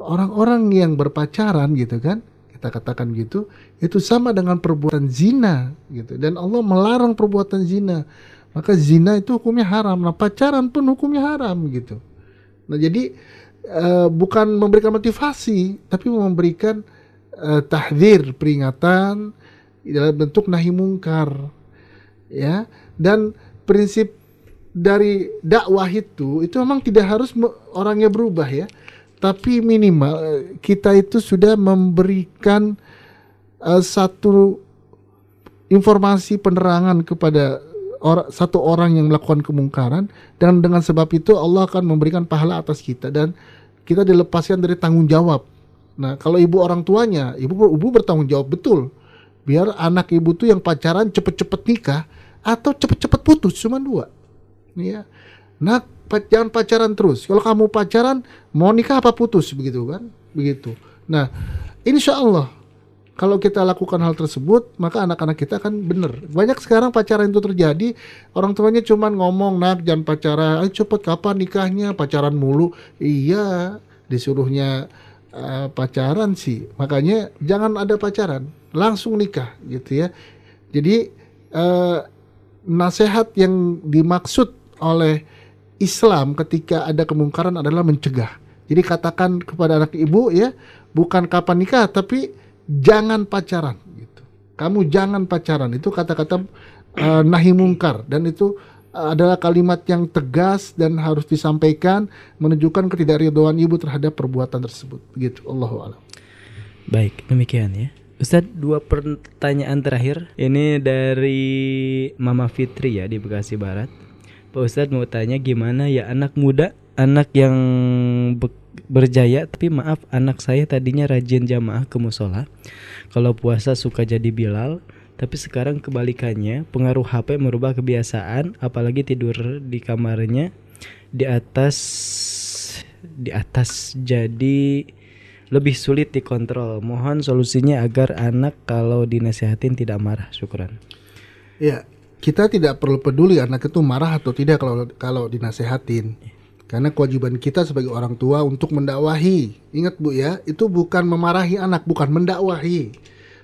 Orang-orang yang berpacaran gitu kan kita katakan gitu itu sama dengan perbuatan zina gitu dan Allah melarang perbuatan zina maka zina itu hukumnya haram. Nah pacaran pun hukumnya haram gitu. Nah jadi uh, bukan memberikan motivasi tapi memberikan uh, tahdir peringatan dalam bentuk nahi mungkar. Ya dan prinsip dari dakwah itu itu memang tidak harus orangnya berubah ya. Tapi minimal eh, kita itu sudah memberikan uh, satu informasi penerangan kepada or, satu orang yang melakukan kemungkaran dan dengan sebab itu Allah akan memberikan pahala atas kita dan kita dilepaskan dari tanggung jawab. Nah, kalau ibu orang tuanya, ibu ibu bertanggung jawab betul. Biar anak ibu tuh yang pacaran cepet-cepet nikah atau cepet-cepet putus cuma dua. Ya nah jangan pacaran terus. Kalau kamu pacaran mau nikah apa putus? Begitu kan? Begitu. Nah insya Allah kalau kita lakukan hal tersebut maka anak-anak kita akan benar. Banyak sekarang pacaran itu terjadi orang tuanya cuma ngomong nak jangan pacaran. Ayo cepet kapan nikahnya? Pacaran mulu. Iya disuruhnya uh, pacaran sih. Makanya jangan ada pacaran langsung nikah gitu ya. Jadi uh, nasihat yang dimaksud oleh Islam ketika ada kemungkaran adalah mencegah. Jadi katakan kepada anak ibu ya, bukan kapan nikah tapi jangan pacaran gitu. Kamu jangan pacaran itu kata-kata uh, nahi mungkar dan itu adalah kalimat yang tegas dan harus disampaikan menunjukkan ketidakridhaan ibu terhadap perbuatan tersebut. Begitu, Allahu a'lam. Baik, demikian ya. Ustadz dua pertanyaan terakhir Ini dari Mama Fitri ya di Bekasi Barat Pak Ustadz mau tanya gimana ya anak muda Anak yang berjaya Tapi maaf anak saya tadinya rajin jamaah ke musola Kalau puasa suka jadi Bilal Tapi sekarang kebalikannya Pengaruh HP merubah kebiasaan Apalagi tidur di kamarnya Di atas Di atas jadi lebih sulit dikontrol. Mohon solusinya agar anak kalau dinasehatin tidak marah. Syukuran. Ya, kita tidak perlu peduli anak itu marah atau tidak kalau kalau dinasehatin. Karena kewajiban kita sebagai orang tua untuk mendakwahi. Ingat Bu ya, itu bukan memarahi anak, bukan mendakwahi.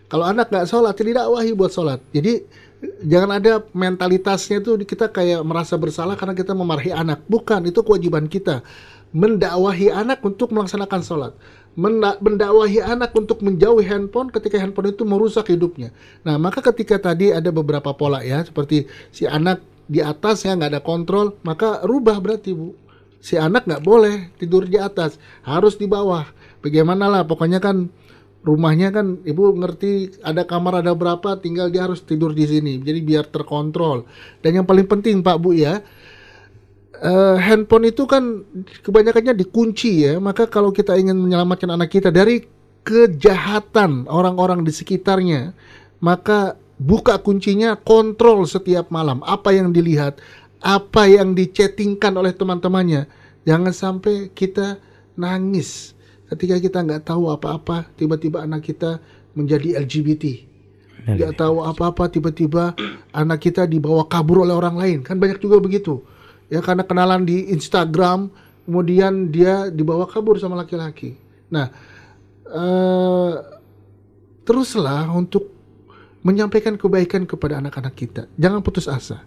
Kalau anak nggak sholat, tidak dakwahi buat sholat. Jadi jangan ada mentalitasnya itu kita kayak merasa bersalah karena kita memarahi anak. Bukan, itu kewajiban kita. Mendakwahi anak untuk melaksanakan sholat mendakwahi anak untuk menjauhi handphone ketika handphone itu merusak hidupnya. Nah, maka ketika tadi ada beberapa pola ya, seperti si anak di atas ya nggak ada kontrol, maka rubah berarti bu. Si anak nggak boleh tidur di atas, harus di bawah. Bagaimana lah, pokoknya kan rumahnya kan ibu ngerti ada kamar ada berapa, tinggal dia harus tidur di sini. Jadi biar terkontrol. Dan yang paling penting Pak Bu ya, uh, handphone itu kan kebanyakannya dikunci ya. Maka kalau kita ingin menyelamatkan anak kita dari kejahatan orang-orang di sekitarnya, maka buka kuncinya, kontrol setiap malam apa yang dilihat, apa yang dichattingkan oleh teman-temannya. Jangan sampai kita nangis ketika kita nggak tahu apa-apa, tiba-tiba anak kita menjadi LGBT. Nggak tahu apa-apa, tiba-tiba anak kita dibawa kabur oleh orang lain. Kan banyak juga begitu ya karena kenalan di Instagram kemudian dia dibawa kabur sama laki-laki nah uh, teruslah untuk menyampaikan kebaikan kepada anak-anak kita jangan putus asa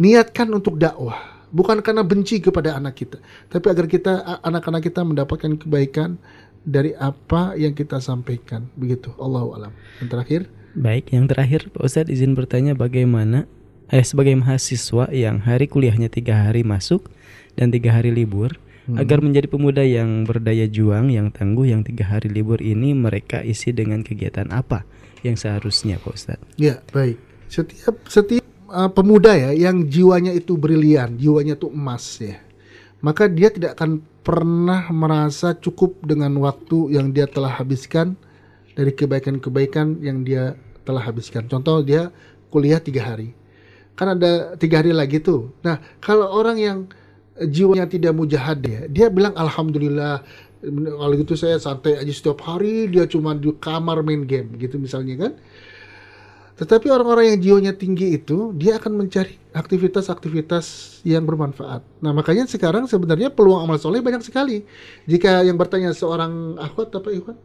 niatkan untuk dakwah bukan karena benci kepada anak kita tapi agar kita anak-anak kita mendapatkan kebaikan dari apa yang kita sampaikan. Begitu. Allah alam. Yang terakhir? Baik yang terakhir Pak Ustadz izin bertanya bagaimana eh sebagai mahasiswa yang hari kuliahnya tiga hari masuk dan tiga hari libur hmm. agar menjadi pemuda yang berdaya juang yang tangguh yang tiga hari libur ini mereka isi dengan kegiatan apa yang seharusnya Pak Ustadz? Ya baik. Setiap setiap uh, pemuda ya yang jiwanya itu brilian, jiwanya itu emas ya. Maka dia tidak akan pernah merasa cukup dengan waktu yang dia telah habiskan dari kebaikan-kebaikan yang dia telah habiskan. Contoh dia kuliah tiga hari, kan ada tiga hari lagi tuh. Nah kalau orang yang jiwanya tidak mujahad ya, dia bilang alhamdulillah kalau gitu saya santai aja setiap hari dia cuma di kamar main game gitu misalnya kan tetapi orang-orang yang jiwanya tinggi itu dia akan mencari aktivitas-aktivitas yang bermanfaat. Nah makanya sekarang sebenarnya peluang amal soleh banyak sekali. Jika yang bertanya seorang akhwat apa Ikhwan?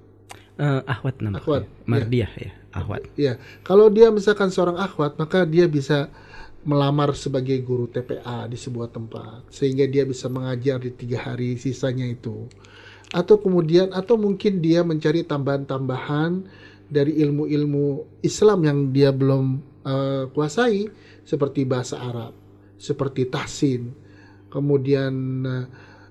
Uh, akhwat namanya. Akhwat. Mardiah ya. ya. Akhwat. Ya. Kalau dia misalkan seorang akhwat maka dia bisa melamar sebagai guru TPA di sebuah tempat sehingga dia bisa mengajar di tiga hari sisanya itu atau kemudian atau mungkin dia mencari tambahan-tambahan dari ilmu-ilmu Islam yang dia belum uh, kuasai seperti bahasa Arab, seperti tahsin, kemudian uh,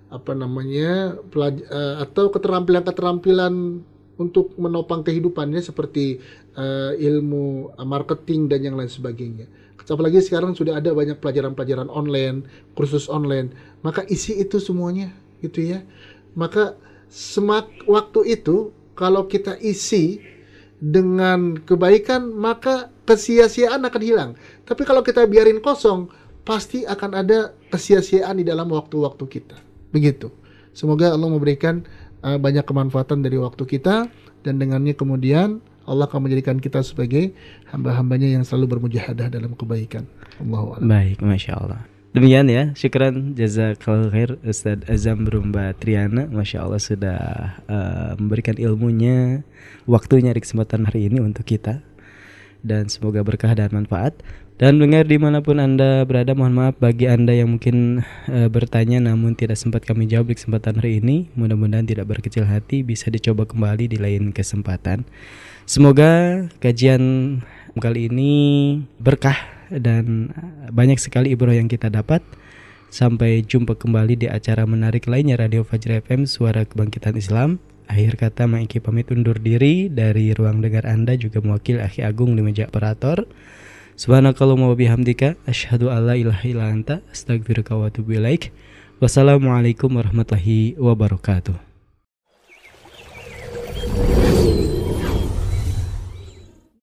apa namanya uh, atau keterampilan-keterampilan untuk menopang kehidupannya seperti uh, ilmu marketing dan yang lain sebagainya. Apalagi sekarang sudah ada banyak pelajaran-pelajaran online, kursus online, maka isi itu semuanya gitu ya. Maka semak waktu itu kalau kita isi dengan kebaikan maka kesia-siaan akan hilang. Tapi kalau kita biarin kosong, pasti akan ada kesia-siaan di dalam waktu-waktu kita. Begitu. Semoga Allah memberikan uh, banyak kemanfaatan dari waktu kita dan dengannya kemudian Allah akan menjadikan kita sebagai hamba-hambanya yang selalu bermujahadah dalam kebaikan. Allah Baik, masya Allah. Demikian ya, syukran jazakallahu khair Ustaz Azam Berumba Triana. Masya Allah sudah uh, memberikan ilmunya Waktunya di kesempatan hari ini untuk kita. Dan semoga berkah dan manfaat. Dan dengar di mana pun Anda berada Mohon maaf bagi Anda yang mungkin uh, bertanya Namun tidak sempat kami jawab di kesempatan hari ini. Mudah-mudahan tidak berkecil hati Bisa dicoba kembali di lain kesempatan. Semoga kajian kali ini berkah dan banyak sekali ibrah yang kita dapat. Sampai jumpa kembali di acara menarik lainnya Radio Fajr FM Suara Kebangkitan Islam. Akhir kata Maiki pamit undur diri dari ruang dengar Anda juga mewakil Akhi Agung di meja operator. Subhanakallahumma wa bihamdika asyhadu alla ilaha illa anta astaghfiruka wa atubu ilaik. Wassalamualaikum warahmatullahi wabarakatuh.